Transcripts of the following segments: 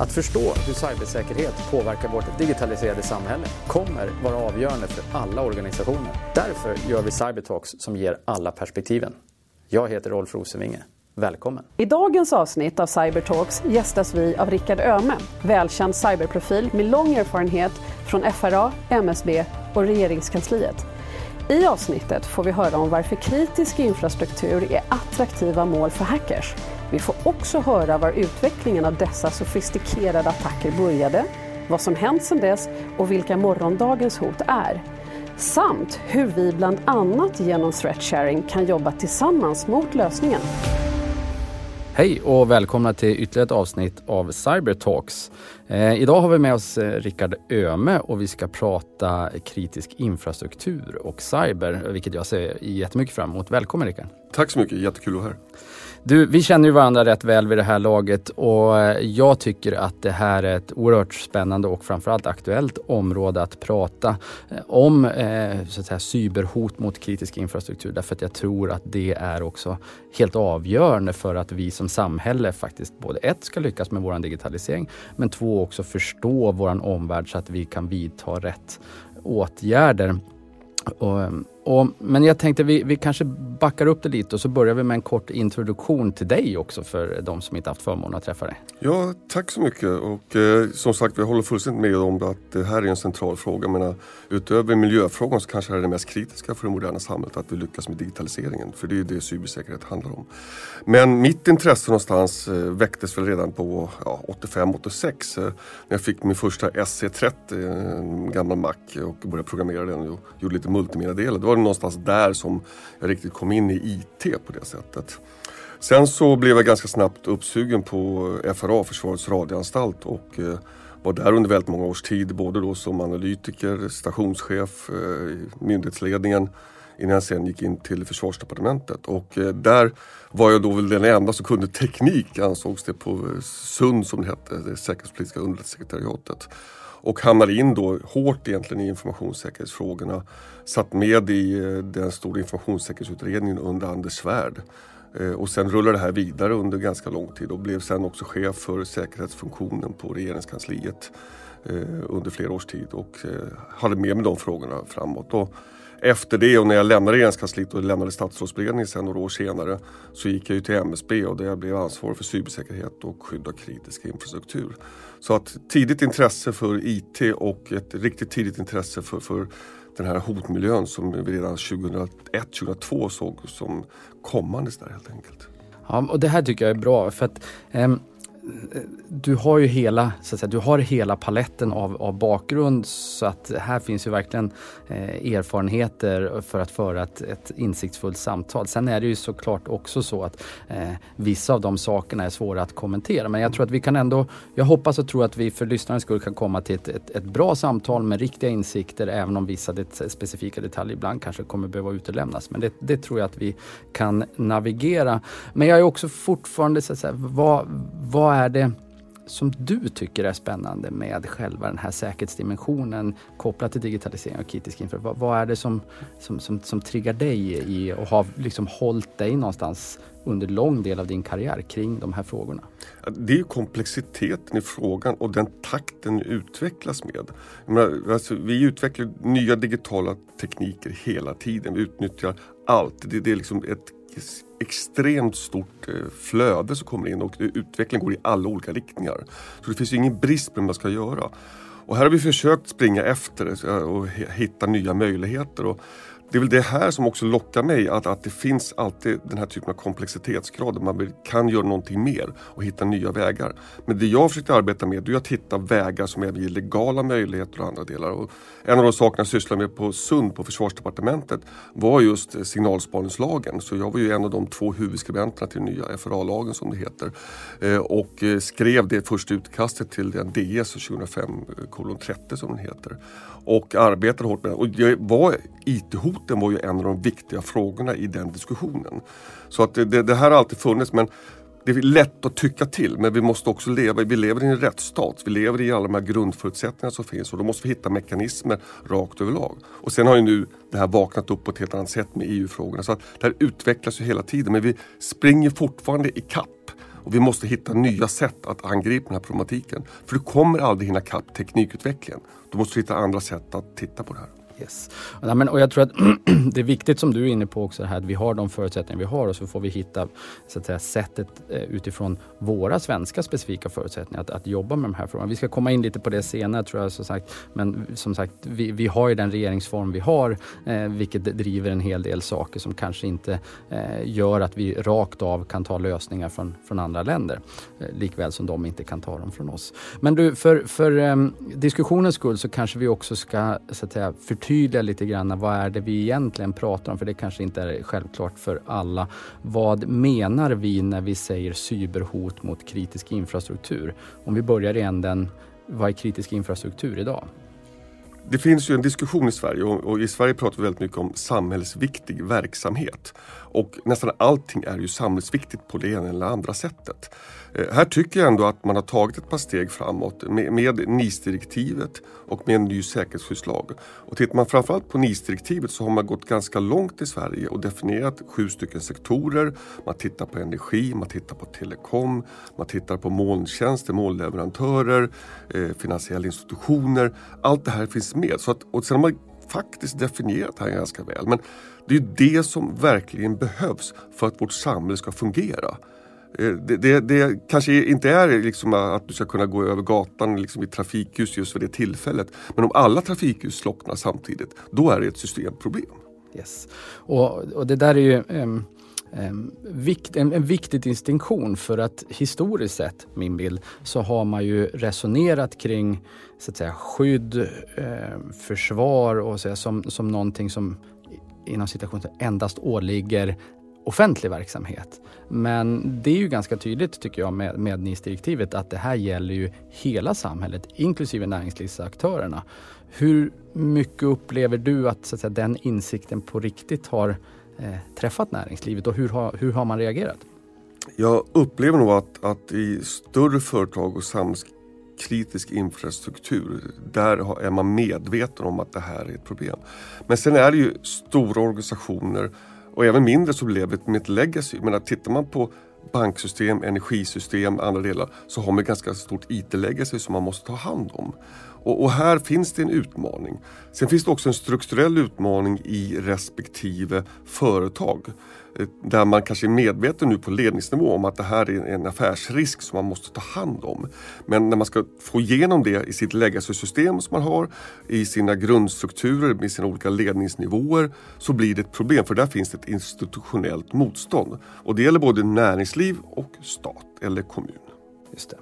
Att förstå hur cybersäkerhet påverkar vårt digitaliserade samhälle kommer vara avgörande för alla organisationer. Därför gör vi Cybertalks som ger alla perspektiven. Jag heter Rolf Rosenvinge. Välkommen! I dagens avsnitt av Cybertalks gästas vi av Rickard Öhme, välkänd cyberprofil med lång erfarenhet från FRA, MSB och Regeringskansliet. I avsnittet får vi höra om varför kritisk infrastruktur är attraktiva mål för hackers vi får också höra var utvecklingen av dessa sofistikerade attacker började, vad som hänt sedan dess och vilka morgondagens hot är. Samt hur vi bland annat genom threat sharing kan jobba tillsammans mot lösningen. Hej och välkomna till ytterligare ett avsnitt av Cybertalks. Eh, idag har vi med oss eh, Rickard Öme och vi ska prata kritisk infrastruktur och cyber, vilket jag ser jättemycket fram emot. Välkommen Rickard! Tack så mycket, jättekul att vara här. Du, vi känner ju varandra rätt väl vid det här laget och eh, jag tycker att det här är ett oerhört spännande och framförallt aktuellt område att prata eh, om eh, så att säga, cyberhot mot kritisk infrastruktur. Därför att jag tror att det är också helt avgörande för att vi som samhälle faktiskt både ett ska lyckas med vår digitalisering men två också förstå vår omvärld så att vi kan vidta rätt åtgärder. Och, och, men jag tänkte vi, vi kanske backar upp det lite och så börjar vi med en kort introduktion till dig också för de som inte haft förmånen att träffa dig. Ja, tack så mycket och eh, som sagt vi håller fullständigt med om att det här är en central fråga. Men, utöver miljöfrågan så kanske det är det mest kritiska för det moderna samhället att vi lyckas med digitaliseringen. För det är det cybersäkerhet handlar om. Men mitt intresse någonstans eh, väcktes väl redan på ja, 85-86 eh, när jag fick min första SC30, en gammal Mac och började programmera den och gjorde lite multimedia-delar det någonstans där som jag riktigt kom in i IT på det sättet. Sen så blev jag ganska snabbt uppsugen på FRA, Försvarets radioanstalt och eh, var där under väldigt många års tid, både då som analytiker, stationschef, eh, myndighetsledningen innan jag sen gick in till försvarsdepartementet. Och eh, där var jag då väl den enda som kunde teknik ansågs det på SUND som det hette, det säkerhetspolitiska underrättelsesekretariatet och hamnade in då hårt egentligen i informationssäkerhetsfrågorna. Satt med i eh, den stora informationssäkerhetsutredningen under Anders Svärd. Eh, och sen rullade det här vidare under ganska lång tid och blev sen också chef för säkerhetsfunktionen på regeringskansliet eh, under flera års tid och hade med mig de frågorna framåt. Och efter det och när jag lämnade regeringskansliet och lämnade statsrådsberedningen sen några år senare så gick jag ju till MSB och där jag blev ansvarig för cybersäkerhet och skydd av kritisk infrastruktur. Så att tidigt intresse för IT och ett riktigt tidigt intresse för, för den här hotmiljön som vi redan 2001-2002 såg som kommandes där helt enkelt. Ja, och det här tycker jag är bra för att eh, du har ju hela, så att säga, du har hela paletten av, av bakgrund så att här finns ju verkligen eh, erfarenheter för att föra ett, ett insiktsfullt samtal. Sen är det ju såklart också så att eh, vissa av de sakerna är svåra att kommentera men jag tror att vi kan ändå, jag hoppas och tror att vi för lyssnarens skull kan komma till ett, ett, ett bra samtal med riktiga insikter även om vissa det, specifika detaljer ibland kanske kommer behöva utelämnas. Men det, det, tror jag att vi kan navigera. Men jag är också fortfarande så att säga, vad, vad är det som du tycker är spännande med själva den här säkerhetsdimensionen kopplat till digitalisering och kritisk infra? Vad, vad, är det som, som, som, som triggar dig i och har liksom hållit dig någonstans under lång del av din karriär kring de här frågorna? Det är komplexiteten i frågan och den takten utvecklas med. Menar, alltså, vi utvecklar nya digitala tekniker hela tiden. Vi utnyttjar allt. Det, det är liksom ett extremt stort eh, flöde som kommer in och utvecklingen går i alla olika riktningar. Så det finns ju ingen brist på vad man ska göra. Och här har vi försökt springa efter och hitta nya möjligheter. Och det är väl det här som också lockar mig, att, att det finns alltid den här typen av komplexitetsgrad där man kan göra någonting mer och hitta nya vägar. Men det jag försökte arbeta med är att hitta vägar som även ger legala möjligheter och andra delar. Och en av de sakerna jag sysslade med på Sund på försvarsdepartementet var just signalspaningslagen. Så jag var ju en av de två huvudskribenterna till den nya FRA-lagen som det heter. Eh, och eh, skrev det första utkastet till den DS 2005 30 som den heter. Och arbetade hårt med den. Och jag var IT-hot hoten var ju en av de viktiga frågorna i den diskussionen. Så att det, det, det här har alltid funnits men det är lätt att tycka till men vi måste också leva, vi lever i en rättsstat. Vi lever i alla de här grundförutsättningarna som finns och då måste vi hitta mekanismer rakt överlag. Och sen har ju nu det här vaknat upp på ett helt annat sätt med EU-frågorna. Så att det här utvecklas ju hela tiden men vi springer fortfarande i kapp Och vi måste hitta nya sätt att angripa den här problematiken. För du kommer aldrig hinna kapp teknikutvecklingen. Du måste hitta andra sätt att titta på det här. Yes. Ja, men, och jag tror att det är viktigt som du är inne på också här, att vi har de förutsättningar vi har och så får vi hitta så att säga, sättet eh, utifrån våra svenska specifika förutsättningar att, att jobba med de här frågorna. Vi ska komma in lite på det senare tror jag som sagt. Men som sagt, vi, vi har ju den regeringsform vi har eh, vilket driver en hel del saker som kanske inte eh, gör att vi rakt av kan ta lösningar från, från andra länder. Eh, likväl som de inte kan ta dem från oss. Men du, för, för eh, diskussionens skull så kanske vi också ska så att säga, förtydliga förtydliga lite grann vad är det vi egentligen pratar om, för det kanske inte är självklart för alla. Vad menar vi när vi säger cyberhot mot kritisk infrastruktur? Om vi börjar i änden, vad är kritisk infrastruktur idag? Det finns ju en diskussion i Sverige och, i Sverige pratar vi väldigt mycket om samhällsviktig verksamhet. Och nästan allting är ju samhällsviktigt på det ena eller andra sättet. Eh, här tycker jag ändå att man har tagit ett par steg framåt med, med NIS-direktivet och med en ny säkerhetsskyddslag. Och tittar man framförallt på NIS-direktivet så har man gått ganska långt i Sverige och definierat sju stycken sektorer. Man tittar på energi, man tittar på telekom, man tittar på molntjänster, molnleverantörer, eh, finansiella institutioner. Allt det här finns med. Så att, och sen har man faktiskt definierat det här ganska väl. Men det är det som verkligen behövs för att vårt samhälle ska fungera. Eh, det, det, det, kanske inte är liksom att du ska kunna gå över gatan liksom i trafikljus just för det tillfället. Men om alla trafikljus slocknar samtidigt, då är det ett systemproblem. Yes. Och, och det där är ju um, um, vikt, en, en, viktig distinktion för att historiskt sett, min bild, så har man ju resonerat kring så att säga, skydd, eh, försvar och så, som, som någonting som inom situationen endast åligger offentlig verksamhet. Men det är ju ganska tydligt tycker jag med, med NIS-direktivet att det här gäller ju hela samhället inklusive näringslivsaktörerna. Hur mycket upplever du att, så att säga, den insikten på riktigt har eh, träffat näringslivet och hur har, hur har man reagerat? Jag upplever nog att, att i större företag och samhällskritisk infrastruktur, där är man medveten om att det här är ett problem. Men sen är det ju stora organisationer och även mindre så blev med ett legacy. Men tittar man på banksystem, energisystem, andra delar så har man ganska stort IT-legacy som man måste ta hand om. Och, och, här finns det en utmaning. Sen finns det också en strukturell utmaning i respektive företag. Eh, där man kanske är medveten nu på ledningsnivå om att det här är en affärsrisk som man måste ta hand om. Men när man ska få igenom det i sitt legacy-system som man har, i sina grundstrukturer med sina olika ledningsnivåer så blir det ett problem för där finns det ett institutionellt motstånd. Och det gäller både näringsliv och stat eller kommun. Just det.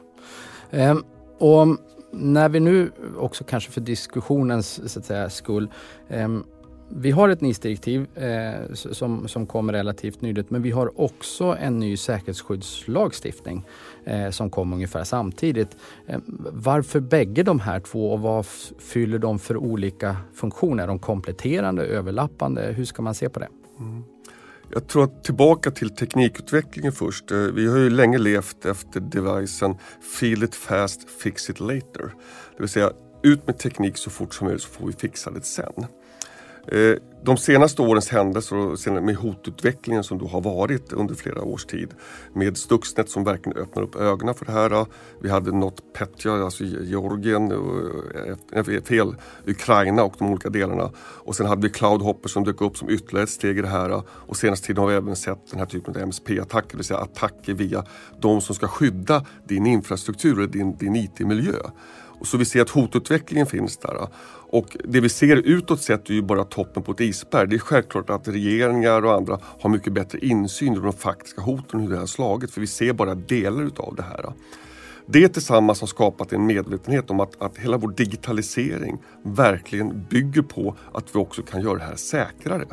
Ehm, och när vi nu också kanske för diskussionens så att säga, skull ehm, vi har ett NIS-direktiv eh, som, som kom relativt nyligt men vi har också en ny säkerhetsskyddslagstiftning eh, som kom ungefär samtidigt. Eh, varför bägge de här två och vad fyller de för olika funktioner? Är de kompletterande, överlappande? Hur ska man se på det? Mm. Jag tror att tillbaka till teknikutvecklingen först. Eh, vi har ju länge levt efter devicen Feel it fast, fix it later. Det vill säga ut med teknik så fort som möjligt så får vi fixa det sen. Eh, de senaste årens händelser med hotutvecklingen som då har varit under flera års tid med Stuxnet som verkligen öppnar upp ögonen för det här. Eh, vi hade NotPetya, alltså Georgien, eh, fel, Ukraina och de olika delarna. Och sen hade vi Cloudhopper som dök upp som ytterligare ett steg i det här. Och senaste tiden har vi även sett den här typen av MSP-attacker, det vill säga attacker via de som ska skydda din infrastruktur din, din IT-miljö. Så vi ser att hotutvecklingen finns där. Och det vi ser utåt sett är ju bara toppen på ett isberg. Det är självklart att regeringar och andra har mycket bättre insyn i de faktiska hoten och hur det har slagit. För vi ser bara delar utav det här. Det tillsammans har skapat en medvetenhet om att, att hela vår digitalisering verkligen bygger på att vi också kan göra det här säkrare.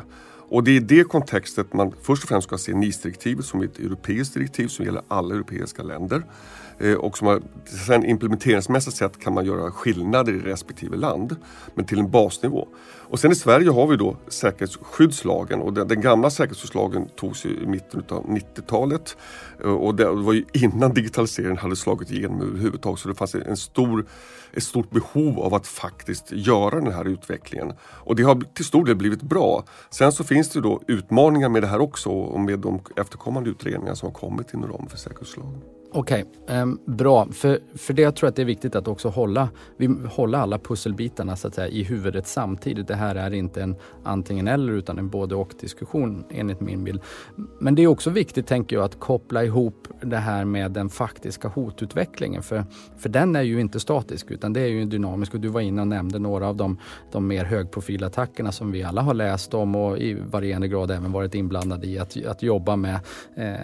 Och det är i det kontextet man först och främst ska se NIS-direktivet som ett europeiskt direktiv som gäller alla europeiska länder. Eh, och som har, sen implementeringsmässigt sett kan man göra skillnader i respektive land, men till en basnivå. Och sen i Sverige har vi då säkerhetsskyddslagen och den, den gamla säkerhetsskyddslagen togs i mitten av 90-talet. Eh, och det var ju innan digitaliseringen hade slagit igenom överhuvudtaget så det fanns en stor, ett stort behov av att faktiskt göra den här utvecklingen. Och det har till stor del blivit bra. Sen så finns det då utmaningar med det här också och med de efterkommande utredningar som har kommit inom ramen för säkerhetslagen. Okej, okay, um, bra. För, för det jag tror att det är viktigt att också hålla, vi, hålla alla pusselbitarna så att säga, i huvudet samtidigt. Det här är inte en antingen eller utan en både och diskussion enligt min bild. Men det är också viktigt, tänker jag, att koppla ihop det här med den faktiska hotutvecklingen. För, för den är ju inte statisk utan det är ju dynamisk. Och du var inne och nämnde några av de, de mer högprofilattackerna som vi alla har läst om och i varierande grad även varit inblandade i att, att jobba med eh,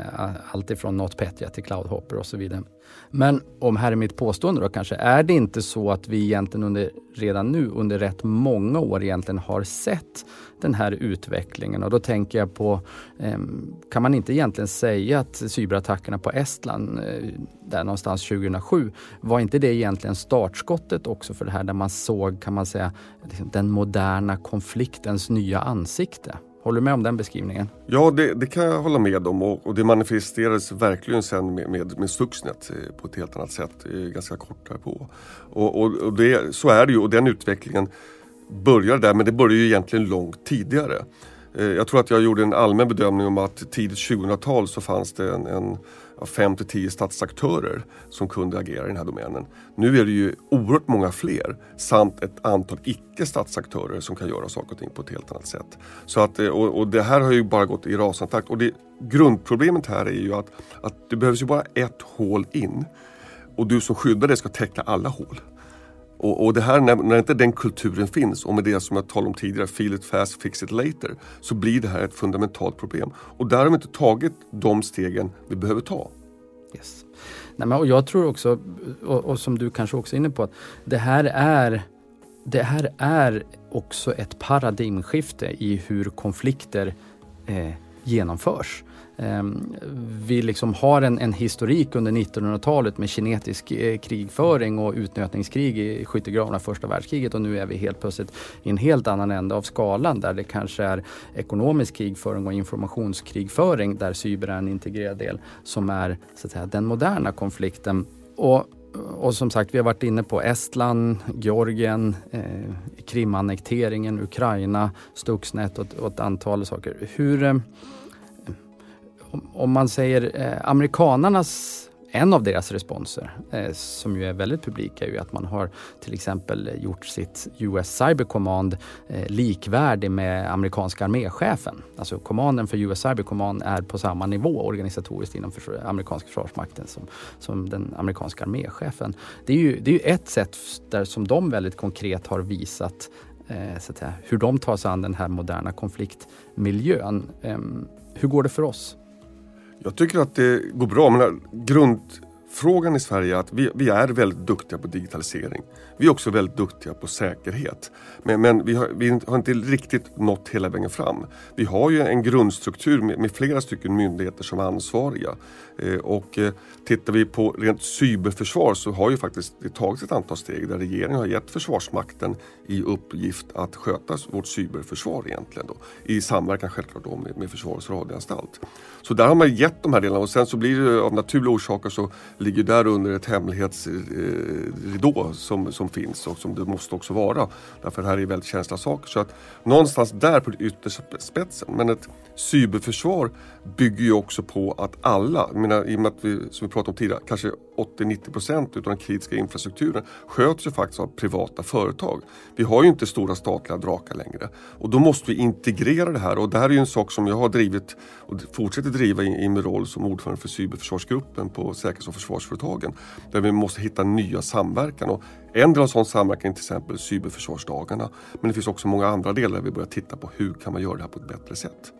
allt ifrån NotPetya till Cloudhopper och så vidare. Men om här är mitt påstående då kanske, är det inte så att vi egentligen under, redan nu under rätt många år egentligen har sett den här utvecklingen? Och då tänker jag på, ehm, kan man inte egentligen säga att cyberattackerna på Estland, eh, där någonstans 2007, var inte det egentligen startskottet också för det här där man såg, kan man säga, liksom den moderna konfliktens nya ansikte? Håller du med om den beskrivningen? Ja, det, det kan jag hålla med om och, och det manifesterades verkligen sen med, med, med Stuxnet eh, på ett helt annat sätt eh, ganska kort därpå. Och, och, och det, så är det ju och den utvecklingen började där men det började ju egentligen långt tidigare. Eh, jag tror att jag gjorde en allmän bedömning om att tidigt 2000-tal så fanns det en, en fem till tio statsaktörer som kunde agera i den här domänen. Nu är det ju oerhört många fler samt ett antal icke statsaktörer som kan göra saker och ting på ett helt annat sätt. Så att, eh, och, och det här har ju bara gått i rasande takt. Och det, grundproblemet här är ju att, att det behövs ju bara ett hål in och du som skyddar det ska täcka alla hål. Och, och, det här, när, när, inte den kulturen finns och med det som jag talade om tidigare, feel it fast, fix it later, så blir det här ett fundamentalt problem. Och där har vi inte tagit de stegen vi behöver ta. Yes. Nej, men, och jag tror också, och, och, som du kanske också är inne på, att det här är det här är också ett paradigmskifte i hur konflikter eh, genomförs. Ehm, vi liksom har en, en historik under 1900-talet med kinetisk eh, krigföring och utnötningskrig i skyttegravarna första världskriget och nu är vi helt plötsligt i en helt annan ände av skalan där det kanske är ekonomisk krigföring och informationskrigföring där cyber är en integrerad del som är så att säga, den moderna konflikten. Och och som sagt, vi har varit inne på Estland, Georgien, eh, Krimannekteringen, Ukraina, Stuxnet och, och ett antal saker. Hur, eh, om man säger eh, amerikanarnas en av deras responser, eh, som ju är väldigt publik är ju att man har till exempel gjort sitt US Cyber Command eh, likvärdig med amerikanska arméchefen. Alltså kommanden för US Cyber Command är på samma nivå organisatoriskt inom för, amerikanska försvarsmakten som, som den amerikanska arméchefen. Det är ju, det är ju ett sätt där som de väldigt konkret har visat eh, så att säga, hur de tar sig an den här moderna konfliktmiljön. Eh, hur går det för oss? Jag tycker att det går bra. Men grundfrågan i Sverige är att vi, vi, är väldigt duktiga på digitalisering. Vi är också väldigt duktiga på säkerhet. Men, men vi, har, vi, har, inte riktigt nått hela vägen fram. Vi har ju en grundstruktur med, med flera stycken myndigheter som är ansvariga. Eh, och eh, tittar vi på rent cyberförsvar så har ju faktiskt det tagits ett antal steg där regeringen har gett Försvarsmakten i uppgift att sköta vårt cyberförsvar egentligen då, i samverkan självklart då med, med Försvarets radioanstalt. Så där har man gett de här delarna och sen så blir det av naturliga orsaker så ligger där under ett hemlighetsridå som, som finns och som det måste också vara. Därför det här är väldigt känsliga saker. Så att någonstans där på yttersta spetsen. Men ett cyberförsvar bygger ju också på att alla, menar, i och med att vi, som vi pratade om tidigare, kanske 80-90% av den kritiska infrastrukturen sköts ju faktiskt av privata företag. Vi har ju inte stora statliga drakar längre och då måste vi integrera det här och det här är ju en sak som jag har drivit och fortsätter driva i, i min roll som ordförande för cyberförsvarsgruppen på Säkerhets och försvarsföretagen. Där vi måste hitta nya samverkan och en del av sån samverkan är till exempel cyberförsvarsdagarna men det finns också många andra delar där vi börjar titta på hur kan man göra det här på ett bättre sätt.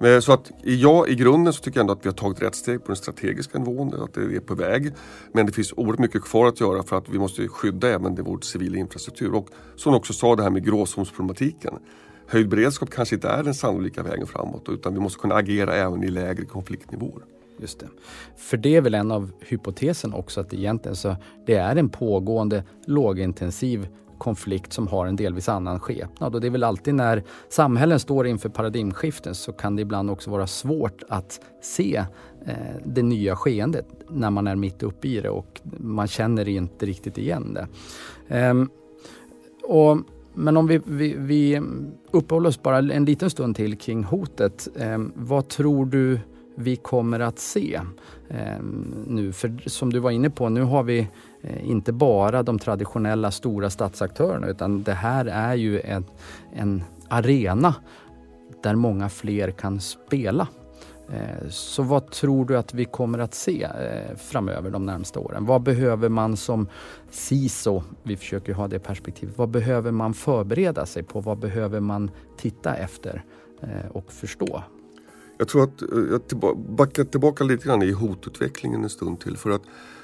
Eh, så att ja, i grunden så tycker jag ändå att vi har tagit rätt steg på den strategiska nivån, att det är på väg. Men det finns oerhört mycket kvar att göra för att vi måste skydda även vår civila infrastruktur. Och som också sa det här med gråzonsproblematiken. Höjd beredskap kanske inte är den sannolika vägen framåt utan vi måste kunna agera även i lägre konfliktnivåer. Just det. För det är väl en av hypotesen också att egentligen så det är en pågående lågintensiv konflikt som har en delvis annan skepnad. Och det är väl alltid när samhällen står inför paradigmskiften så kan det ibland också vara svårt att se eh, det nya skeendet när man är mitt uppe i det och man känner inte riktigt igen det. Ehm, och, men om vi, vi, vi uppehåller oss bara en liten stund till kring hotet. Eh, vad tror du vi kommer att se eh, nu. För som du var inne på, nu har vi Eh, inte bara de traditionella stora statsaktörerna utan det här är ju en, en arena där många fler kan spela. Eh, så vad tror du att vi kommer att se eh, framöver de närmsta åren? Vad behöver man som CISO, vi försöker ha det perspektivet, vad behöver man förbereda sig på? Vad behöver man titta efter och förstå? Jag tror att jag backar tillbaka lite grann i hotutvecklingen en stund till. För att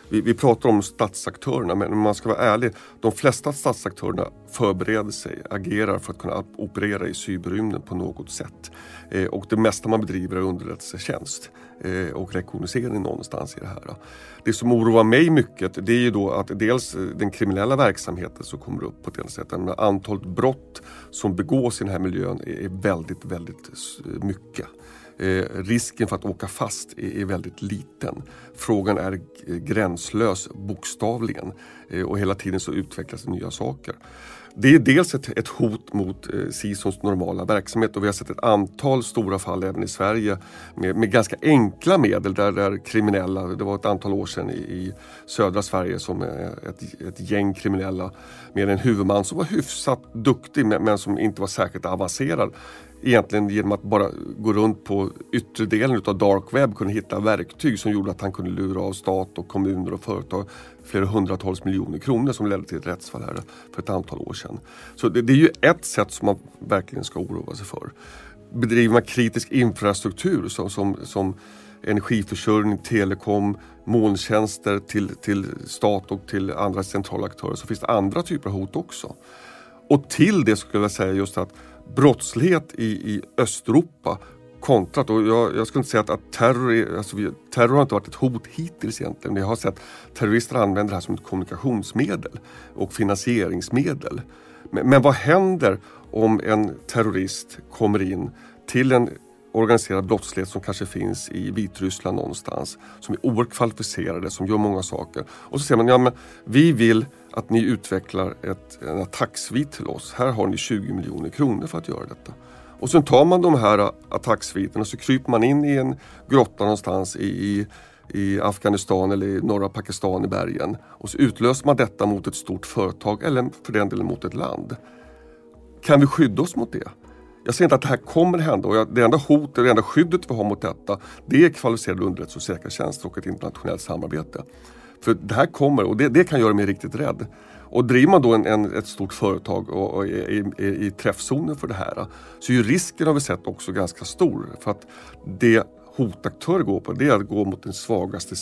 vi, vi, pratar om statsaktörerna men om man ska vara ärlig, de flesta statsaktörerna förbereder sig, agerar för att kunna operera i cyberrymden på något sätt. Eh, och det mesta man bedriver är underrättelsetjänst eh, och rekognosering någonstans i det här. Det som oroar mig mycket det är ju då att dels eh, den kriminella verksamheten som kommer upp på ett sätt. Antalet brott som begås i den här miljön är väldigt, väldigt mycket. Eh, risken för att åka fast är, är, väldigt liten. Frågan är eh, gränslös bokstavligen eh, och hela tiden så utvecklas nya saker. Det är dels ett, ett hot mot eh, SISOns normala verksamhet och vi har sett ett antal stora fall även i Sverige med, med ganska enkla medel där, där kriminella, det var ett antal år sedan i, i södra Sverige som eh, ett, ett gäng kriminella med en huvudman som var hyfsat duktig men, men som inte var särskilt avancerad. Egentligen genom att bara gå runt på yttre delen av dark web kunde hitta verktyg som gjorde att han kunde lura av stat och kommuner och företag flera hundratals miljoner kronor som ledde till ett rättsfall här för ett antal år sedan. Så det, det är ju ett sätt som man verkligen ska oroa sig för. Bedriver man kritisk infrastruktur som, som, som energiförsörjning, telekom, molntjänster till, till stat och till andra centrala aktörer så finns det andra typer av hot också. Och till det skulle jag säga just att brottslighet i, i Östeuropa kontrat. Och jag, jag skulle inte säga att, att terror, är, alltså, terror har inte varit ett hot hittills egentligen. Men jag har sett terrorister använda det här som ett kommunikationsmedel och finansieringsmedel. Men, men vad händer om en terrorist kommer in till en organiserad brottslighet som kanske finns i Vitryssland någonstans. Som är oerhört kvalificerade, som gör många saker. Och så säger man, ja men vi vill att ni utvecklar ett, en attacksvit till oss. Här har ni 20 miljoner kronor för att göra detta. Och sen tar man de här äh, attacksviterna och så kryper man in i en grotta någonstans i, i Afghanistan eller i norra Pakistan i bergen. Och så utlöser man detta mot ett stort företag eller för den delen mot ett land. Kan vi skydda oss mot det? Jag ser inte att det här kommer hända och det enda hotet, det enda skyddet vi har mot detta det är kvalificerade underrättelse och säkerhetstjänster och ett internationellt samarbete. För det här kommer och det, det kan göra mig riktigt rädd. Och driver man då en, en, ett stort företag och, och är, är, i träffzonen för det här så är ju risken har vi sett också ganska stor. För att det hotaktörer går på det är att gå mot den svagaste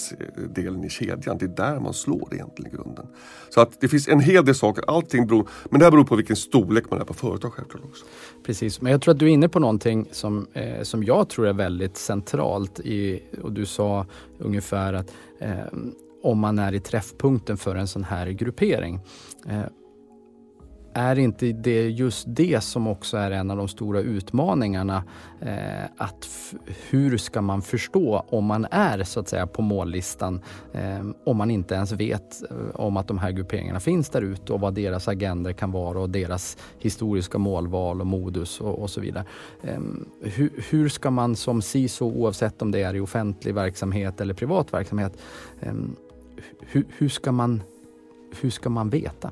delen i kedjan. Det är där man slår egentligen i grunden. Så att det finns en hel del saker, allting beror, men det här beror på vilken storlek man är på företag självklart också. Precis, men jag tror att du är inne på någonting som, eh, som jag tror är väldigt centralt i, och du sa ungefär att eh, om man är i träffpunkten för en sån här gruppering. Eh, är inte det just det som också är en av de stora utmaningarna? Eh, att hur ska man förstå om man är så att säga på mållistan eh, om man inte ens vet eh, om att de här grupperingarna finns där ute och vad deras agender kan vara och deras historiska målval och modus och, och så vidare. Eh, hur, hur, ska man som CISO, oavsett om det är i offentlig verksamhet eller privat verksamhet, eh, hur, hur, ska man, hur ska man veta?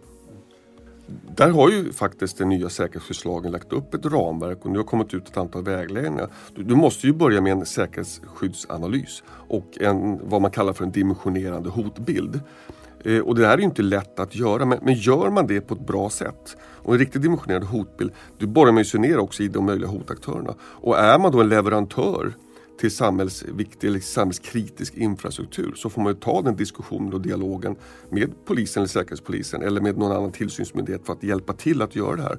Där har ju faktiskt den nya säkerhetsskyddslagen lagt upp ett ramverk och nu har kommit ut ett antal vägledningar. Du, du, måste ju börja med en säkerhetsskyddsanalys och en, vad man kallar för en dimensionerande hotbild. Eh, och det här är ju inte lätt att göra men, men, gör man det på ett bra sätt och en riktigt dimensionerad hotbild, då borrar man ju sig ner också i de möjliga hotaktörerna. Och är man då en leverantör till samhällsviktig eller samhällskritisk infrastruktur så får man ta den diskussionen och dialogen med polisen eller säkerhetspolisen eller med någon annan tillsynsmyndighet för att hjälpa till att göra det här.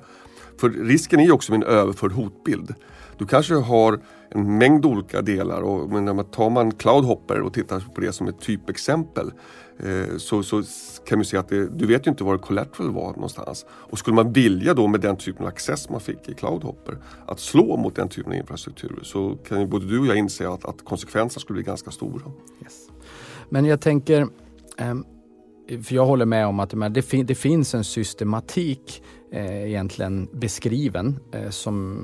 För risken är ju också med en överförd hotbild. Du kanske har en mängd olika delar och men när man tar man Cloudhopper och tittar på det som ett typexempel eh, så, så kan man se att det, du vet ju inte var collateral var någonstans. Och skulle man vilja då med den typen av access man fick i Cloudhopper att slå mot den typen av infrastruktur så kan ju både du och jag inse att, att konsekvenserna skulle bli ganska stora. Yes. Men jag tänker, ehm, för jag håller med om att det, fin det finns en systematik eh, egentligen beskriven eh, som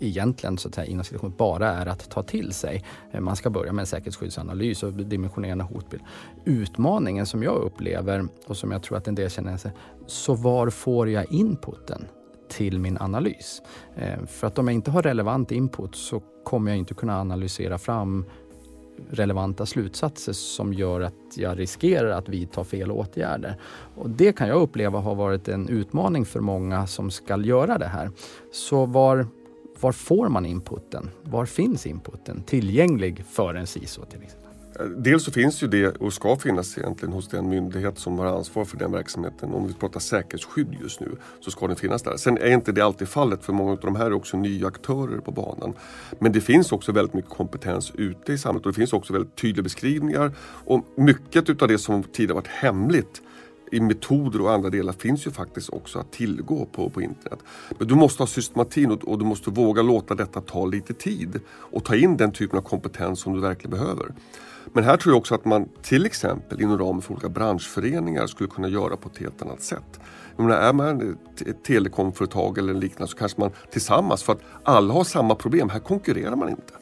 egentligen så att säga, inom bara är att ta till sig. Eh, man ska börja med en säkerhetsskyddsanalys och dimensionera en hotbild. Utmaningen som jag upplever och som jag tror att en del känner sig, så var får jag inputen? till min analys. Eh, för att om jag inte har relevant input så kommer jag inte kunna analysera fram relevanta slutsatser som gör att jag riskerar att vidta fel åtgärder. Och det kan jag uppleva har varit en utmaning för många som ska göra det här. Så var, var får man inputen? Var finns inputen tillgänglig för en CISO till exempel? Eh, dels så finns ju det och ska finnas egentligen hos den myndighet som har ansvar för den verksamheten. Om vi pratar säkerhetsskydd just nu så ska den finnas där. Sen är inte det alltid fallet för många av de här är också nya aktörer på banan. Men det finns också väldigt mycket kompetens ute i samhället och det finns också väldigt tydliga beskrivningar. Och mycket utav det som tidigare varit hemligt i metoder och andra delar finns ju faktiskt också att tillgå på, på internet. Men du måste ha systematin och, och, du måste våga låta detta ta lite tid och ta in den typen av kompetens som du verkligen behöver. Men här tror jag också att man till exempel inom ramen för olika branschföreningar skulle kunna göra på ett helt annat sätt. Jag menar, är man ett telekomföretag eller liknande så kanske man tillsammans, för att alla har samma problem, här konkurrerar man inte.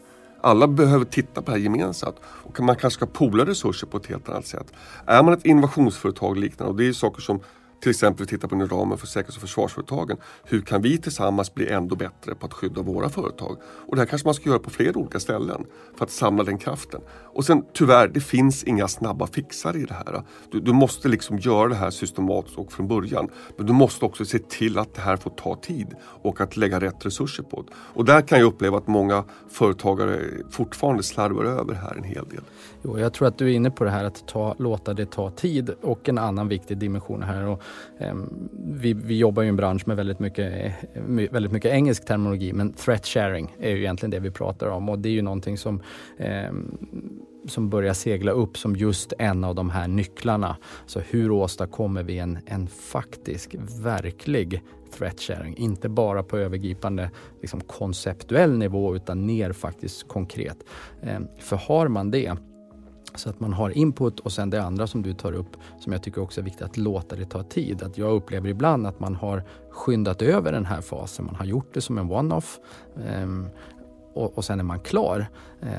Alla behöver titta på det här gemensamt och man kanske ska poola resurser på ett helt annat sätt. Är man ett innovationsföretag liknande, och det är saker som till exempel vi på inom ramen för säkerhets och försvarsföretagen. Hur kan vi tillsammans bli ändå bättre på att skydda våra företag? Och det här kanske man ska göra på flera olika ställen för att samla den kraften. Och sen tyvärr, det finns inga snabba fixar i det här. Du, du måste liksom göra det här systematiskt och från början. Men du måste också se till att det här får ta tid och att lägga rätt resurser på det. Och där kan jag uppleva att många företagare fortfarande slarvar över här en hel del. Jo, jag tror att du är inne på det här att ta, låta det ta tid och en annan viktig dimension här. Och, Ehm, vi, vi, jobbar i en bransch med väldigt mycket, väldigt mycket engelsk terminologi men threat sharing är ju egentligen det vi pratar om och det är ju någonting som eh, som börjar segla upp som just en av de här nycklarna. Så hur åstadkommer vi en, en faktisk, verklig threat sharing? Inte bara på övergripande liksom konceptuell nivå utan ner faktiskt konkret. Ehm, för har man det så att man har input och sen det andra som du tar upp som jag tycker också är viktigt att låta det ta tid. Att jag upplever ibland att man har skyndat över den här fasen. Man har gjort det som en one-off um, och, och sen är man klar.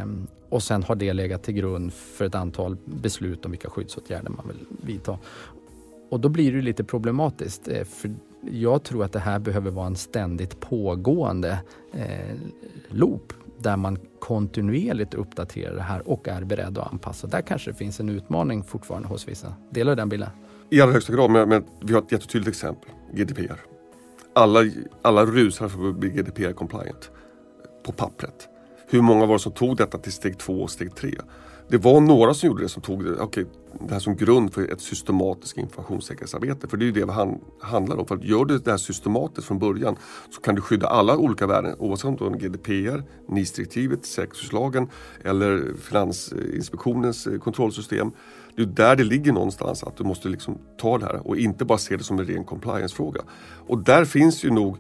Um, och sen har det legat till grund för ett antal beslut om vilka skyddsåtgärder man vill vidta. Och då blir det lite problematiskt. Eh, för jag tror att det här behöver vara en ständigt pågående eh, loop där man kontinuerligt uppdaterar det här och är beredd att anpassa. Där kanske det finns en utmaning fortfarande hos vissa. Delar du den bilden? I allra högsta grad, men, men vi har ett jättetydligt exempel. GDPR. Alla, alla rusar för att bli GDPR-compliant på pappret. Hur många var det som tog detta till steg två och steg tre? Det var några som gjorde det som tog det, okay, det här som grund för ett systematiskt informationssäkerhetsarbete. För det är ju det det handlar om. För att gör du det här systematiskt från början så kan du skydda alla olika värden oavsett om det är GDPR, NIS-direktivet, säkerhetsskyddslagen eller Finansinspektionens eh, kontrollsystem. Det är där det ligger någonstans att du måste liksom ta det här och inte bara se det som en ren compliance-fråga. Och där finns ju nog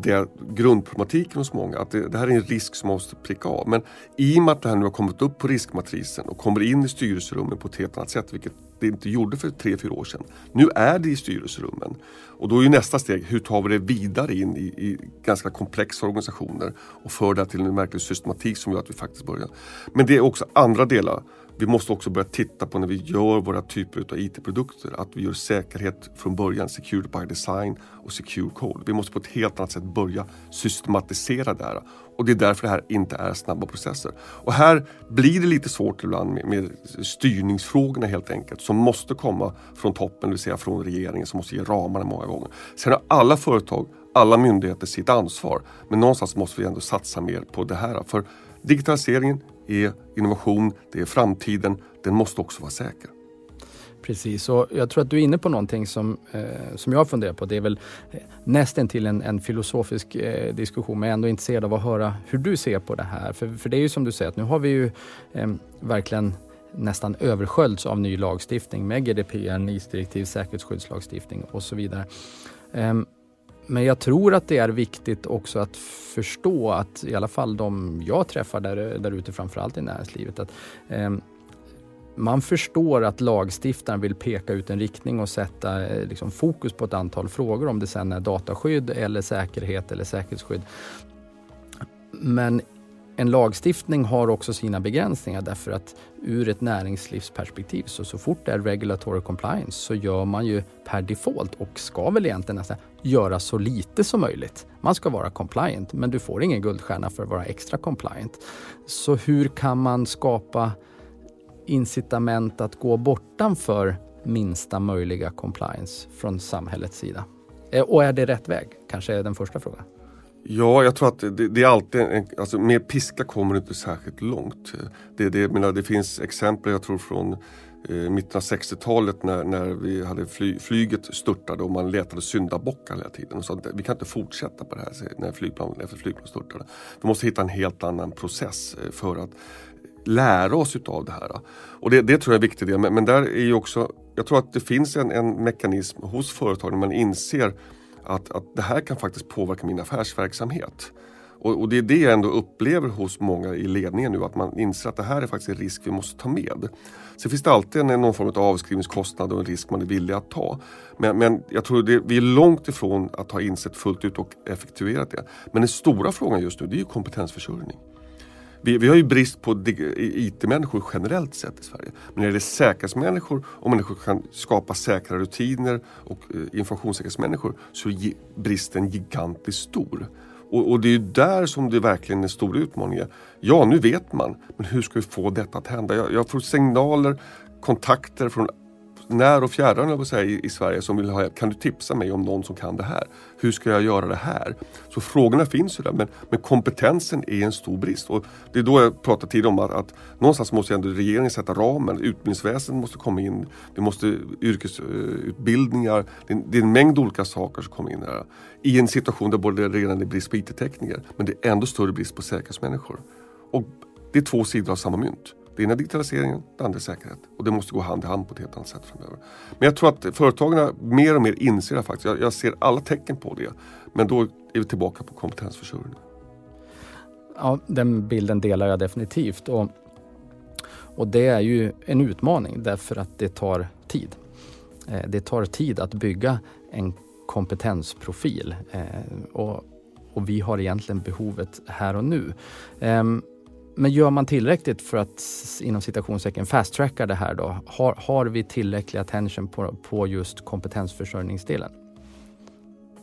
det grundproblematiken hos många, att det, det, här är en risk som man måste pricka av. Men i och med att det här nu har kommit upp på riskmatrisen och kommer in i styrelserummen på ett helt annat sätt, vilket det inte gjorde för tre fyra år sedan. Nu är det i styrelserummen. Och då är nästa steg, hur tar vi det vidare in i, i ganska komplexa organisationer och för det till en verklig systematik som gör att vi faktiskt börjar. Men det är också andra delar vi måste också börja titta på när vi gör våra typer av IT-produkter att vi gör säkerhet från början, security by design och secure code. Vi måste på ett helt annat sätt börja systematisera det här och det är därför det här inte är snabba processer. Och här blir det lite svårt ibland med, med styrningsfrågorna helt enkelt som måste komma från toppen, det vill säga från regeringen som måste ge ramarna många gånger. Sen har alla företag, alla myndigheter sitt ansvar men någonstans måste vi ändå satsa mer på det här. För digitaliseringen är innovation, det är framtiden. Den måste också vara säker. Precis, och jag tror att du är inne på någonting som, eh, som jag funderar på. Det är väl eh, nästan till en, en filosofisk eh, diskussion, men jag är ändå intresserad av att höra hur du ser på det här. För, för det är ju som du säger, att nu har vi ju eh, verkligen nästan översköljts av ny lagstiftning med GDPR, NIS-direktiv, säkerhetsskyddslagstiftning och så vidare. Ehm, men jag tror att det är viktigt också att förstå att i alla fall de jag träffar där, där ute, framförallt i näringslivet, att eh, man förstår att lagstiftaren vill peka ut en riktning och sätta eh, liksom, fokus på ett antal frågor, om det sen är dataskydd eller säkerhet eller säkerhetsskydd. Men en lagstiftning har också sina begränsningar därför att ur ett näringslivsperspektiv så, så fort det är regulatory compliance så gör man ju per default och ska väl egentligen nästan göra så lite som möjligt. Man ska vara compliant men du får ingen guldstjärna för att vara extra compliant. Så hur kan man skapa incitament att gå bortanför minsta möjliga compliance från samhällets sida? Eh, och är det rätt väg? Kanske är den första frågan. Ja, jag tror att det, det är alltid, en, alltså med piska kommer du inte särskilt långt. Det, det, menar, det finns exempel, jag tror från eh, mitten av 60-talet när, när vi hade fly, flyget störtade och man letade syndabockar hela tiden. Så vi kan inte fortsätta på det här när flygplan, efter flygplan störtade. Vi måste hitta en helt annan process eh, för att lära oss utav det här. Och det, det tror jag är viktigt. Men, men där är ju också, jag tror att det finns en, en mekanism hos företagen när man inser att, att det här kan faktiskt påverka min affärsverksamhet. Och, och, det är det jag ändå upplever hos många i ledningen nu, att man inser att det här är faktiskt en risk vi måste ta med. Sen finns det alltid en, någon form av avskrivningskostnad och en risk man är villig att ta. Men, men jag tror det, vi är långt ifrån att ha insett fullt ut och effektuerat det. Men den stora frågan just nu det är ju kompetensförsörjning. Vi, vi har ju brist på IT-människor generellt sett i Sverige. Men när det är säkerhetsmänniskor och människor kan skapa säkra rutiner och eh, informationssäkerhetsmänniskor så är bristen gigantiskt stor. Och, och, det är där som det verkligen är en stor utmaning. Ja, nu vet man, men hur ska vi få detta att hända? Jag, jag får signaler, kontakter från när och fjärran jag säga, i, Sverige som vill ha kan du tipsa mig om någon som kan det här? Hur ska jag göra det här? Så frågorna finns ju där men, men kompetensen är en stor brist. Och det är då jag pratade tidigare om att, att någonstans måste ändå regeringen sätta ramen. Utbildningsväsendet måste komma in. Det måste yrkesutbildningar. Det är, det är en mängd olika saker som kommer in här. I en situation där både redan är brist på IT-tekniker men det är ändå större brist på säkerhetsmänniskor. Och det är två sidor av samma mynt. Det ena är digitaliseringen, det andra är säkerhet. Och det måste gå hand i hand på ett helt annat sätt framöver. Men jag tror att företagen mer och mer inser det faktiskt. Jag, jag ser alla tecken på det. Men då är vi tillbaka på kompetensförsörjning. Ja, den bilden delar jag definitivt. Och, och det är ju en utmaning därför att det tar tid. Eh, det tar tid att bygga en kompetensprofil eh, och, och vi har egentligen behovet här och nu. Ehm, men gör man tillräckligt för att inom citationstecken fast-tracka det här då? Har, har vi tillräcklig attention på, på just kompetensförsörjningsdelen?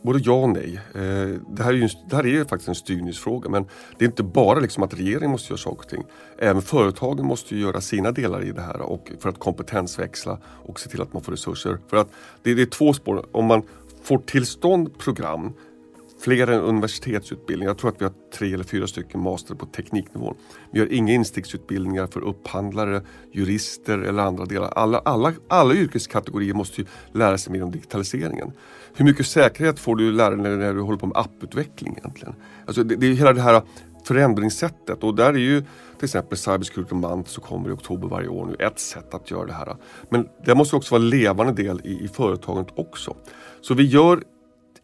Både ja och nej. Eh, det, här är ju, det här är faktiskt en styrningsfråga men det är inte bara liksom att regeringen måste göra saker och ting. Även företagen måste göra sina delar i det här och för att kompetensväxla och se till att man får resurser. För att det, det är två spår. Om man får tillstånd program fler än. Jag tror att vi har tre eller fyra stycken master på tekniknivå. Vi har inga instegsutbildningar för upphandlare, jurister eller andra delar. Alla, alla, alla yrkeskategorier måste ju lära sig mer om digitaliseringen. Hur mycket säkerhet får du lära dig när du håller på med apputveckling egentligen? Alltså det, det är hela det här förändringssättet och där är ju till exempel Cybersecurity Month som kommer i oktober varje år nu ett sätt att göra det här. Men det måste också vara en levande del i, i företaget också. Så vi gör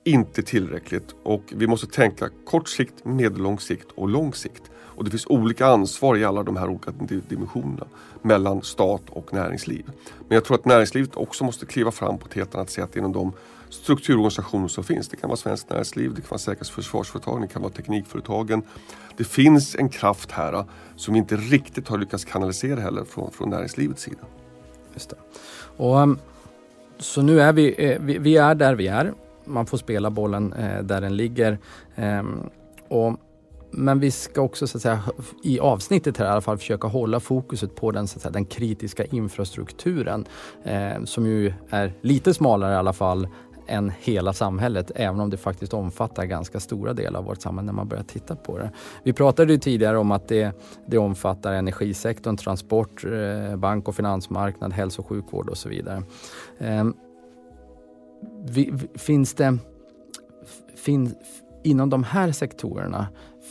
inte tillräckligt och vi måste tänka kort sikt, medellång sikt och lång sikt. Och det finns olika ansvar i alla de här olika dimensionerna mellan stat och näringsliv. Men jag tror att näringslivet också måste kliva fram på ett helt annat sätt inom de strukturorganisationer som finns. Det kan vara Svenskt Näringsliv, det kan vara Säkerhets och försvarsföretagen, det kan vara Teknikföretagen. Det finns en kraft här ah, som vi inte riktigt har lyckats kanalisera heller från, från näringslivets sida. Just det. Och, ehm, så nu är vi, eh, vi, vi är där vi är man får spela bollen eh, där den ligger. Eh, och, men vi ska också så att säga, i avsnittet här i alla fall försöka hålla fokuset på den, så att säga, den kritiska infrastrukturen eh, som ju är lite smalare i alla fall än hela samhället, även om det faktiskt omfattar ganska stora delar av vårt samhälle när man börjar titta på det. Vi pratade ju tidigare om att det, det omfattar energisektorn, transport, eh, bank och finansmarknad, hälso och sjukvård och så vidare. Eh, vi, finns det fin, inom de här sektorerna,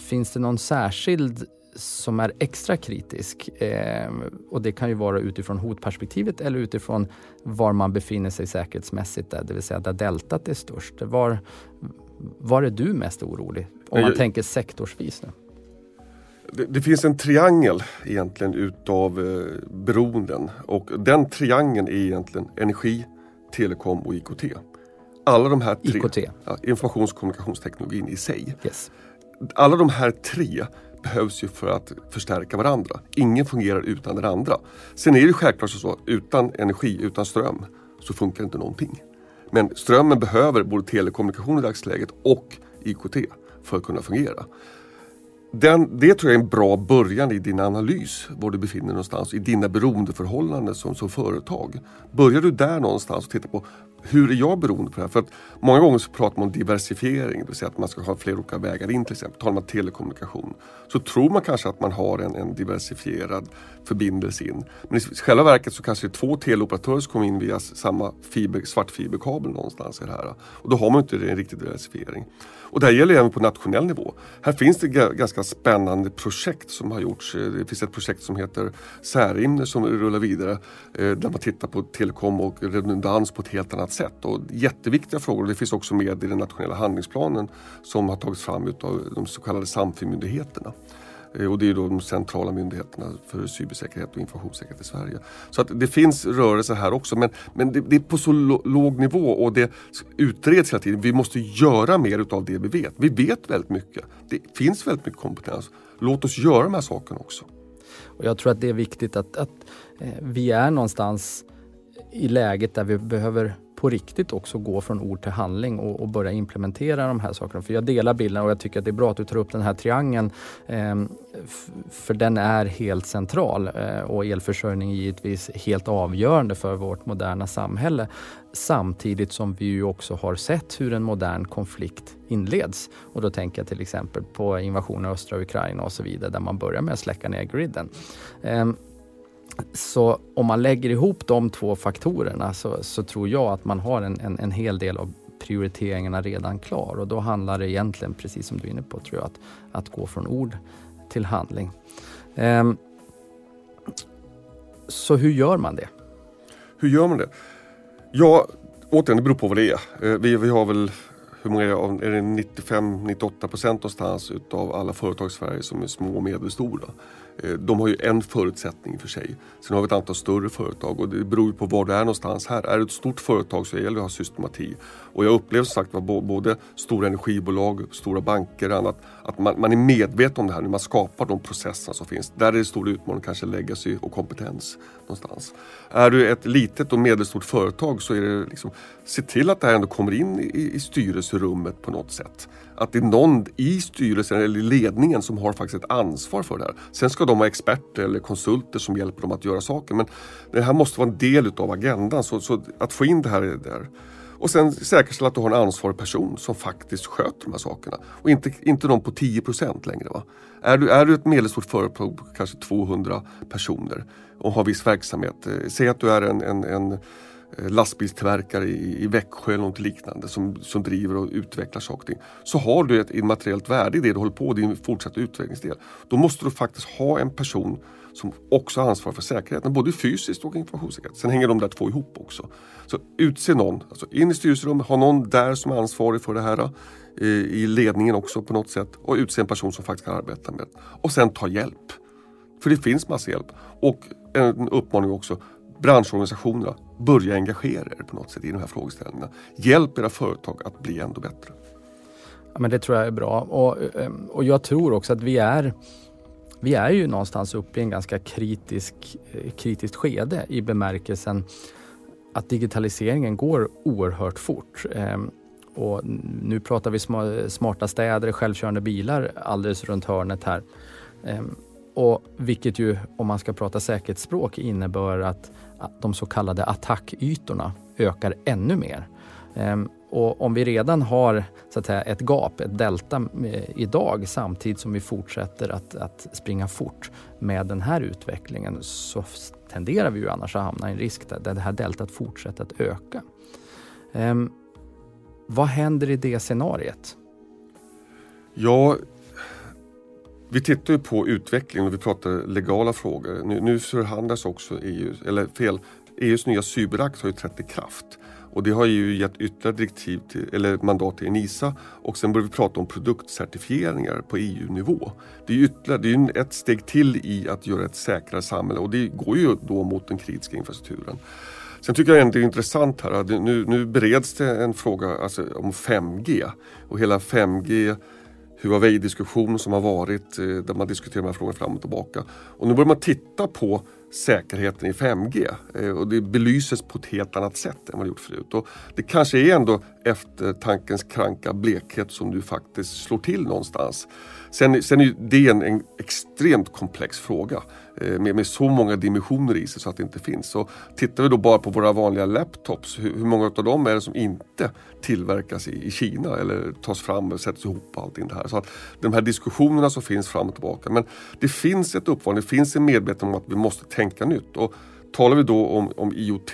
finns det någon särskild som är extra kritisk? Eh, och det kan ju vara utifrån hotperspektivet eller utifrån var man befinner sig säkerhetsmässigt, där, det vill säga där deltat är störst. Var, var är du mest orolig? Om man jag, tänker sektorsvis nu. Det, det, finns en triangel egentligen utav eh, beroenden och den triangeln är egentligen energi, telekom och IKT. Alla de här tre, IKT. Ja, informations och kommunikationsteknologin i sig. Yes. alla de här tre behövs ju för att förstärka varandra. Ingen fungerar utan den andra. Sen är det självklart så att utan energi, utan ström, så funkar inte någonting. Men strömmen behöver både telekommunikation i dagsläget och IKT för att kunna fungera. Den, det tror jag är en bra början i din analys, var du befinner dig någonstans, i dina beroendeförhållanden som, som företag. Börjar du där någonstans och tittar på hur är jag beroende på det här? För att många gånger så pratar man om diversifiering, det vill säga att man ska ha fler olika vägar in till exempel. Talar man telekommunikation så tror man kanske att man har en, en diversifierad förbindelse in. Men i själva verket så kanske det är två teleoperatörer som kommer in via samma fiber, svartfiberkabel någonstans i det här. Och då har man inte en riktig diversifiering. Och det här gäller även på nationell nivå. Här finns det ganska spännande projekt som har gjorts. Eh, det finns ett projekt som heter Särimner som rullar vidare eh, där man tittar på telekom och redundans på ett helt annat sätt. Och jätteviktiga frågor. Det finns också med i den nationella handlingsplanen som har tagits fram av de så kallade Samfi-myndigheterna. Eh, och det är då de centrala myndigheterna för cybersäkerhet och informationssäkerhet i Sverige. Så att det finns rörelser här också men, men det, det är på så låg nivå och det utreds hela tiden. Vi måste göra mer utav det vi vet. Vi vet väldigt mycket. Det finns väldigt mycket kompetens. Låt oss göra de här sakerna också. Och jag tror att det är viktigt att, att eh, vi är någonstans i läget där vi behöver på riktigt också gå från ord till handling och, och, börja implementera de här sakerna. För jag delar bilden och jag tycker att det är bra att du tar upp den här triangeln. Eh, för den är helt central eh, och elförsörjning är givetvis helt avgörande för vårt moderna samhälle. Samtidigt som vi ju också har sett hur en modern konflikt inleds. Och då tänker jag till exempel på invasionen av östra Ukraina och så vidare där man börjar med att släcka ner griden. Eh, så om man lägger ihop de två faktorerna så, så tror jag att man har en, en, en, hel del av prioriteringarna redan klar och då handlar det egentligen, precis som du är inne på, tror jag, att, att gå från ord till handling. Um, så hur gör man det? Hur gör man det? Ja, återigen, det beror på vad det är. Eh, vi, vi har väl hur många är det? 95-98 procent någonstans utav alla företag i Sverige som är små och medelstora. Eh, de har ju en förutsättning för sig. Sen har vi ett antal större företag och det beror ju på var du är någonstans här. Är du ett stort företag så gäller det att ha systematik. Och jag upplever som sagt både stora energibolag, stora banker och annat att man, man är medveten om det här när man skapar de processerna som finns. Där är det stor utmaning kanske legacy och kompetens någonstans. Är du ett litet och medelstort företag så är det liksom, se till att det här ändå kommer in i, i styrelserummet på något sätt. Att det är någon i styrelsen eller i ledningen som har faktiskt ett ansvar för det här. Sen ska de ha experter eller konsulter som hjälper dem att göra saker men det här måste vara en del utav agendan. Så, så att få in det här där och sen säkerställa att du har en ansvarig person som faktiskt sköter de här sakerna. Och inte, inte någon på 10 procent längre. Va? Är, du, är du ett medelstort företag på kanske 200 personer och har viss verksamhet. Eh, säg att du är en, en, en Eh, lastbilstillverkare i, i Växjö eller något liknande som, som driver och utvecklar saker och ting. Så har du ett immateriellt värde i det du håller på med, din fortsatta utvecklingsdel. Då måste du faktiskt ha en person som också har ansvar för säkerheten, både fysiskt och informationssäkerhet. Sen hänger de där två ihop också. Så utse någon, alltså in i styrelserummet, ha någon där som är ansvarig för det här eh, i ledningen också på något sätt och utse en person som faktiskt kan arbeta med det. Och sen ta hjälp. För det finns massa hjälp. Och en uppmaning också, branschorganisationerna, börja engagera er på något sätt i de här frågeställningarna. Hjälp era företag att bli ändå bättre. Ja, men det tror jag är bra och, ehm, och jag tror också att vi är vi är ju någonstans uppe i en ganska kritisk, eh, kritiskt skede i bemärkelsen att digitaliseringen går oerhört fort. Ehm, och nu pratar vi smarta städer, självkörande bilar alldeles runt hörnet här. Ehm, och vilket ju, om man ska prata säkerhetsspråk, innebär att de så kallade attackytorna ökar ännu mer. Ehm, och om vi redan har så att säga, ett gap, ett delta eh, idag samtidigt som vi fortsätter att, att springa fort med den här utvecklingen så tenderar vi ju annars att hamna i en risk där, det här deltat fortsätter att öka. Um, vad händer i det scenariet? Ja, vi tittar ju på utvecklingen och vi pratar legala frågor. Nu, nu förhandlas också EU, eller fel, EUs nya cyberakt har ju trätt i kraft. Och det har ju gett ytterligare direktiv till, eller mandat till Enisa och sen börjar vi prata om produktcertifieringar på EU-nivå. Det är ju ytterligare, det är ett steg till i att göra ett säkrare samhälle och det går ju då mot den kritiska infrastrukturen. Sen tycker jag det är intressant här, nu, nu bereds det en fråga alltså, om 5G och hela 5G Huawei-diskussion som har varit eh, där man diskuterar de här frågorna fram och tillbaka. Och nu börjar man titta på säkerheten i 5G eh, och det belyses på ett helt annat sätt än vad det gjort förut. Och det kanske är ändå eftertankens kranka blekhet som nu faktiskt slår till någonstans. Sen, sen är det en, en extremt komplex fråga eh, med, med, så många dimensioner i sig så att det inte finns. Så tittar vi då bara på våra vanliga laptops, hur, hur många av dem är det som inte tillverkas i, i, Kina eller tas fram och sätts ihop och allting det här. Så att de här diskussionerna som finns fram och tillbaka. Men det finns ett uppvarning, det finns en medvetenhet om att vi måste tänka nytt. Och talar vi då om, om IoT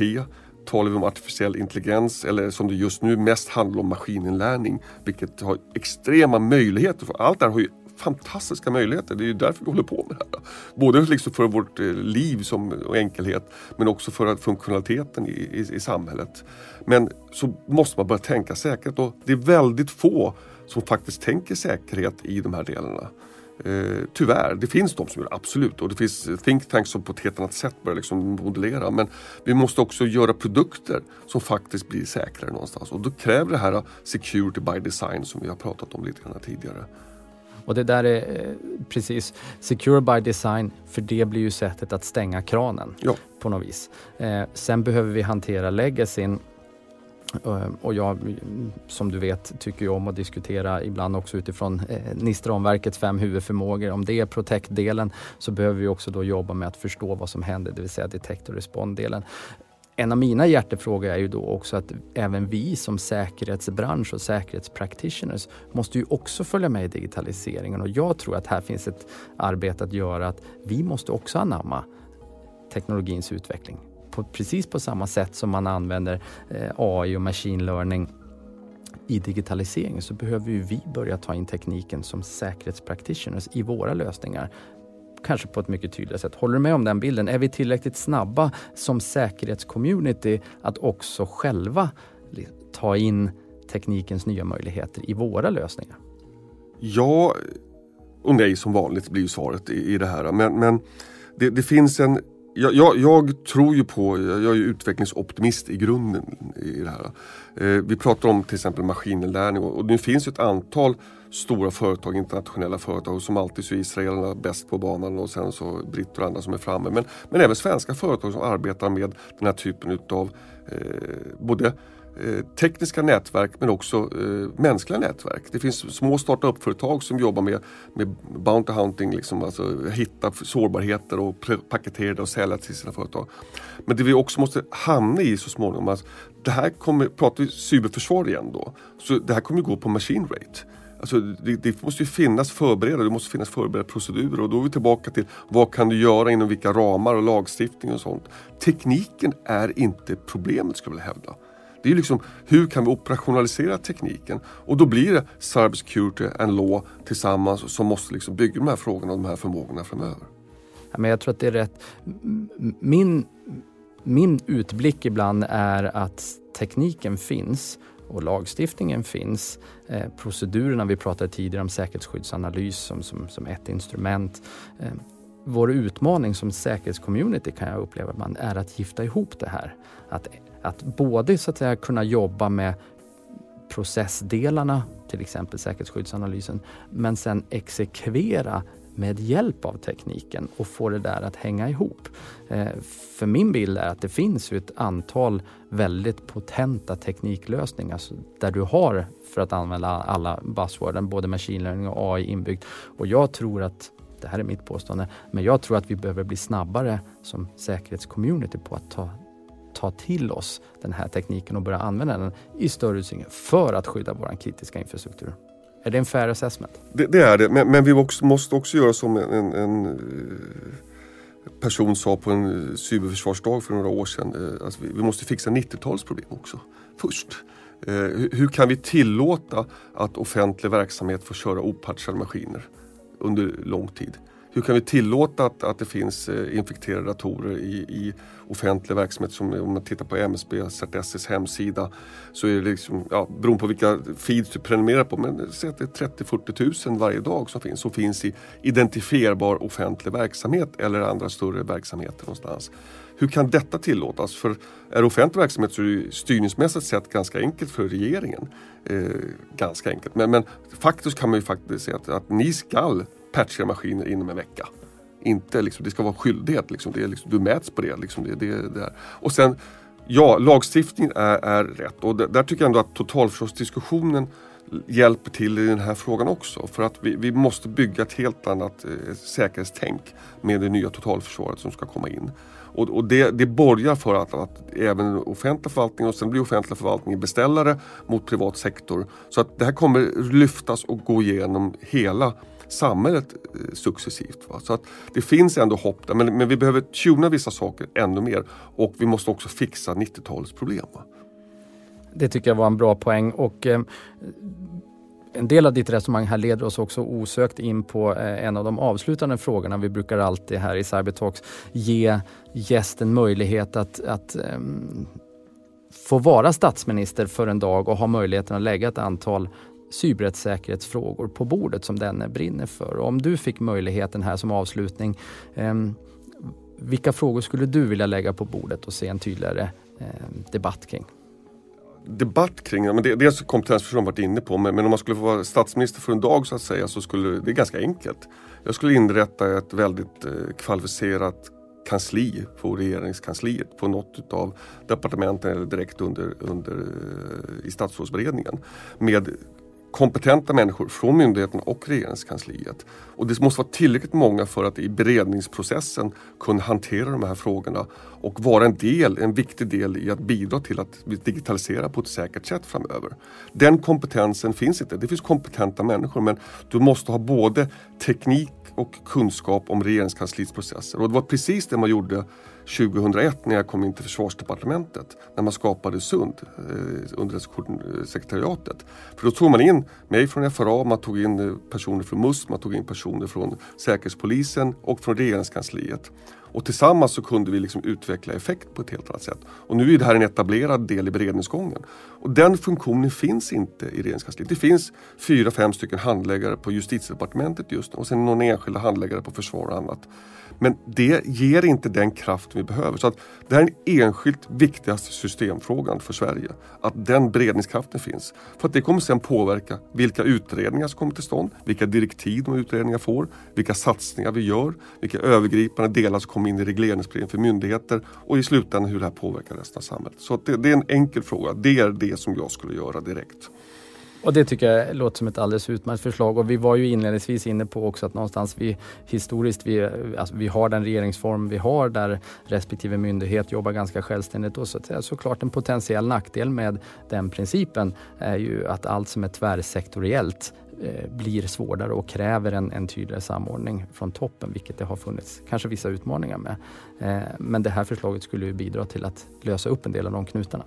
talar vi om artificiell intelligens eller som det just nu mest handlar om maskininlärning. Vilket har extrema möjligheter. För allt det här har ju fantastiska möjligheter. Det är ju därför vi håller på med det här. Både liksom för vårt eh, liv som, och enkelhet men också för funktionaliteten i, i, i samhället. Men så måste man börja tänka säkerhet och det är väldigt få som faktiskt tänker säkerhet i de här delarna. Eh, tyvärr, det finns de som gör det, absolut. Och det finns think tanks som på ett helt annat sätt börjar liksom modellera. Men vi måste också göra produkter som faktiskt blir säkrare någonstans. Och då kräver det här security by design som vi har pratat om lite grann tidigare. Och det där är eh, precis secure by design, för det blir ju sättet att stänga kranen ja. på något vis. Eh, sen behöver vi hantera legacyn eh, och jag, som du vet, tycker om att diskutera ibland också utifrån eh, NIS-ramverkets fem huvudförmågor. Om det är protect-delen så behöver vi också då jobba med att förstå vad som händer, det vill säga detect och respond-delen en av mina hjärtefrågor är ju då också att även vi som säkerhetsbransch och säkerhetspractitioners måste ju också följa med i digitaliseringen och jag tror att här finns ett arbete att göra att vi måste också anamma teknologins utveckling. På, precis på samma sätt som man använder eh, AI och machine learning i digitaliseringen så behöver ju vi börja ta in tekniken som säkerhetspractitioners i våra lösningar kanske på ett mycket tydligare sätt. Håller du med om den bilden? Är vi tillräckligt snabba som säkerhetscommunity att också själva ta in teknikens nya möjligheter i våra lösningar? Ja och nej som vanligt blir svaret i, i det här. Men, men det, det finns en jag, jag, jag, tror ju på, jag är ju utvecklingsoptimist i grunden i det här. Eh, vi pratar om till exempel maskininlärning och, och nu finns ju ett antal stora företag, internationella företag som alltid så är israelerna bäst på banan och sen så britter och andra som är framme. Men, men även svenska företag som arbetar med den här typen utav eh, både eh, tekniska nätverk men också eh, mänskliga nätverk. Det finns små startup-företag som jobbar med, med bounty hunting, liksom, alltså hitta sårbarheter och paketera det och sälja till sina företag. Men det vi också måste hamna i så småningom, alltså, det här kommer, pratar vi cyberförsvar igen då, så det här kommer gå på machine rate. Alltså, det, det, måste ju finnas förberedda, det måste finnas förberedda procedurer och då är vi tillbaka till vad kan du göra inom vilka ramar och lagstiftning och sånt. Tekniken är inte problemet skulle jag vilja hävda. Det är liksom hur kan vi operationalisera tekniken och då blir det cybersecurity and law tillsammans som måste liksom bygga de här frågorna och de här förmågorna framöver. Ja, men jag tror att det är rätt. Min, min utblick ibland är att tekniken finns och lagstiftningen finns. Eh, procedurerna, vi pratade tidigare om säkerhetsskyddsanalys som, som, som ett instrument. Eh, vår utmaning som säkerhetscommunity kan jag uppleva ibland är att gifta ihop det här. Att, att både så att säga kunna jobba med processdelarna, till exempel säkerhetsskyddsanalysen, men sen exekvera med hjälp av tekniken och få det där att hänga ihop. Eh, för min bild är att det finns ett antal väldigt potenta tekniklösningar där du har, för att använda alla buzzworden, både machine learning och AI inbyggt. Och jag tror att det här är mitt påstående, men jag tror att vi behöver bli snabbare som säkerhetscommunity på att ta, ta till oss den här tekniken och börja använda den i större utsträckning för att skydda vår kritiska infrastruktur. Är det en fair assessment? Det, det är det, men, men vi också, måste också göra som en, en, en eh, person sa på en eh, cyberförsvarsdag för några år sedan. Eh, alltså vi, vi måste fixa 90-talsproblem också, först. Eh, hur kan vi tillåta att offentlig verksamhet får köra opatchade maskiner under lång tid? Hur kan vi tillåta att, att det finns eh, infekterade datorer i, i offentlig verksamhet? Som om man tittar på MSB, ZSS hemsida så är det liksom, ja, beroende på vilka feeds du prenumererar på, men säg att det är 30-40 000 varje dag som finns, som finns i identifierbar offentlig verksamhet eller andra större verksamheter någonstans. Hur kan detta tillåtas? För är det offentlig verksamhet så är det styrningsmässigt sett ganska enkelt för regeringen. Eh, ganska enkelt, men, men faktiskt kan man ju faktiskt säga att, att ni skall patchar maskiner inom en vecka. Inte liksom, det ska vara skyldighet, liksom. Det är liksom, du mäts på det. Liksom. det, det, det Och sen, ja, lagstiftningen är, är rätt och där, där tycker jag ändå att totalförsvarsdiskussionen hjälper till i den här frågan också. För att vi, vi måste bygga ett helt annat eh, säkerhetstänk med det nya totalförsvaret som ska komma in. Och, och det, det borgar för att, att även offentlig förvaltning och sen blir offentlig förvaltning beställare mot privat sektor. Så att det här kommer lyftas och gå igenom hela samhället eh, successivt. Va? Så att det finns ändå hopp där men, men vi behöver tuna vissa saker ännu mer och vi måste också fixa 90-talets problem. Va? Det tycker jag var en bra poäng och eh, en del av ditt resonemang här leder oss också osökt in på eh, en av de avslutande frågorna. Vi brukar alltid här i Cybertalks ge gästen möjlighet att, att um, få vara statsminister för en dag och ha möjligheten att lägga ett antal cyberrättssäkerhetsfrågor på bordet som denne brinner för. Och om du fick möjligheten här som avslutning, ehm, vilka frågor skulle du vilja lägga på bordet och se en tydligare ehm, debatt kring? debatt kring men det. Dels kompetensförsörjning varit inne på men, men om man skulle få vara statsminister för en dag så att säga så skulle det är ganska enkelt. Jag skulle inrätta ett väldigt eh, kvalificerat kansli på regeringskansliet på något av departementen eller direkt under, under, eh, i statsrådsberedningen med kompetenta människor från myndigheten och regeringskansliet. Och det måste vara tillräckligt många för att i beredningsprocessen kunna hantera de här frågorna och vara en del, en viktig del i att bidra till att vi digitaliserar på ett säkert sätt framöver. Den kompetensen finns inte. Det finns kompetenta människor men du måste ha både teknik och kunskap om regeringskansliets processer. Och det var precis det man gjorde 2001 när jag kom in till försvarsdepartementet när man skapade SUND, eh, underrättelsesekretariatet. För då tog man in mig från FRA, man tog in eh, personer från MUST, man tog in personer från Säkerhetspolisen och från regeringskansliet. Och tillsammans så kunde vi liksom utveckla effekt på ett helt annat sätt. Och nu är det här en etablerad del i beredningsgången. Och den funktionen finns inte i regeringskansliet. Det finns fyra, fem stycken handläggare på justitiedepartementet just nu och sen någon enskilda handläggare på försvar och annat. Men det ger inte den kraft vi behöver. Så att det här är den enskilt viktigaste systemfrågan för Sverige. Att den beredningskraften finns. För att det kommer sen påverka vilka utredningar som kommer till stånd, vilka direktiv de utredningar får, vilka satsningar vi gör, vilka övergripande delar som kommer in i regleringsbreven för myndigheter och i slutändan hur det här påverkar resten av samhället. Så det, det är en enkel fråga. Det är det som jag skulle göra direkt. Och det tycker jag låter som ett alldeles utmärkt förslag och vi var ju inledningsvis inne på också att någonstans vi historiskt, vi, alltså vi har den regeringsform vi har där respektive myndighet jobbar ganska självständigt och så att säga. Såklart en potentiell nackdel med den principen är ju att allt som är tvärsektoriellt eh, blir svårare och kräver en, en tydligare samordning från toppen, vilket det har funnits kanske vissa utmaningar med. Eh, men det här förslaget skulle ju bidra till att lösa upp en del av de knutarna.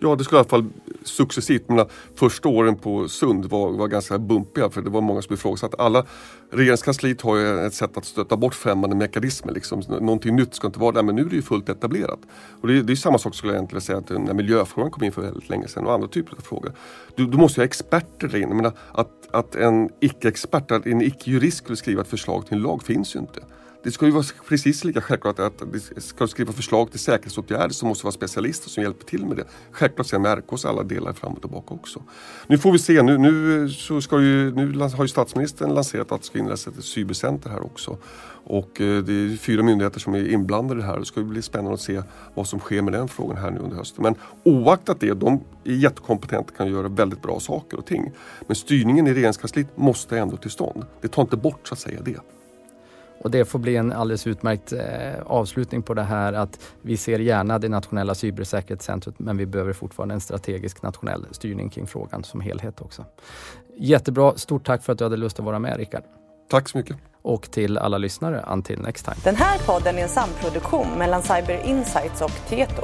Ja, det skulle i alla fall successivt. Men första åren på Sund var, var ganska bumpiga för det var många som ifrågasatte. Alla Regeringskansliet har ju ett sätt att stöta bort främmande mekanismer. Liksom. Någonting nytt ska inte vara där men nu är det ju fullt etablerat. Och det, är, det är samma sak skulle jag egentligen säga att när miljöfrågan kom in för väldigt länge sedan och andra typer av frågor. Du, du måste ju ha experter där inne. Menar, att, att en icke-expert, en icke-jurist skulle skriva ett förslag till en lag finns ju inte. Det ska ju vara precis lika självklart att det ska skriva förslag till säkerhetsåtgärder som måste vara specialister som hjälper till med det. Självklart sen med RKs alla delar fram och tillbaka också. Nu får vi se, nu, nu, så ska ju, nu har ju statsministern lanserat att det ska inrättas ett cybercenter här också. Och eh, det är fyra myndigheter som är inblandade i det här. Det ska bli spännande att se vad som sker med den frågan här nu under hösten. Men oaktat det, de är jättekompetenta och kan göra väldigt bra saker och ting. Men styrningen i regeringskansliet måste ändå till stånd. Det tar inte bort så att säga det. Och det får bli en alldeles utmärkt eh, avslutning på det här att vi ser gärna det nationella cybersäkerhetscentret men vi behöver fortfarande en strategisk nationell styrning kring frågan som helhet också. Jättebra, stort tack för att du hade lust att vara med Rickard. Tack så mycket. Och till alla lyssnare, until next time. Den här podden är en samproduktion mellan Cyber Insights och Tieto.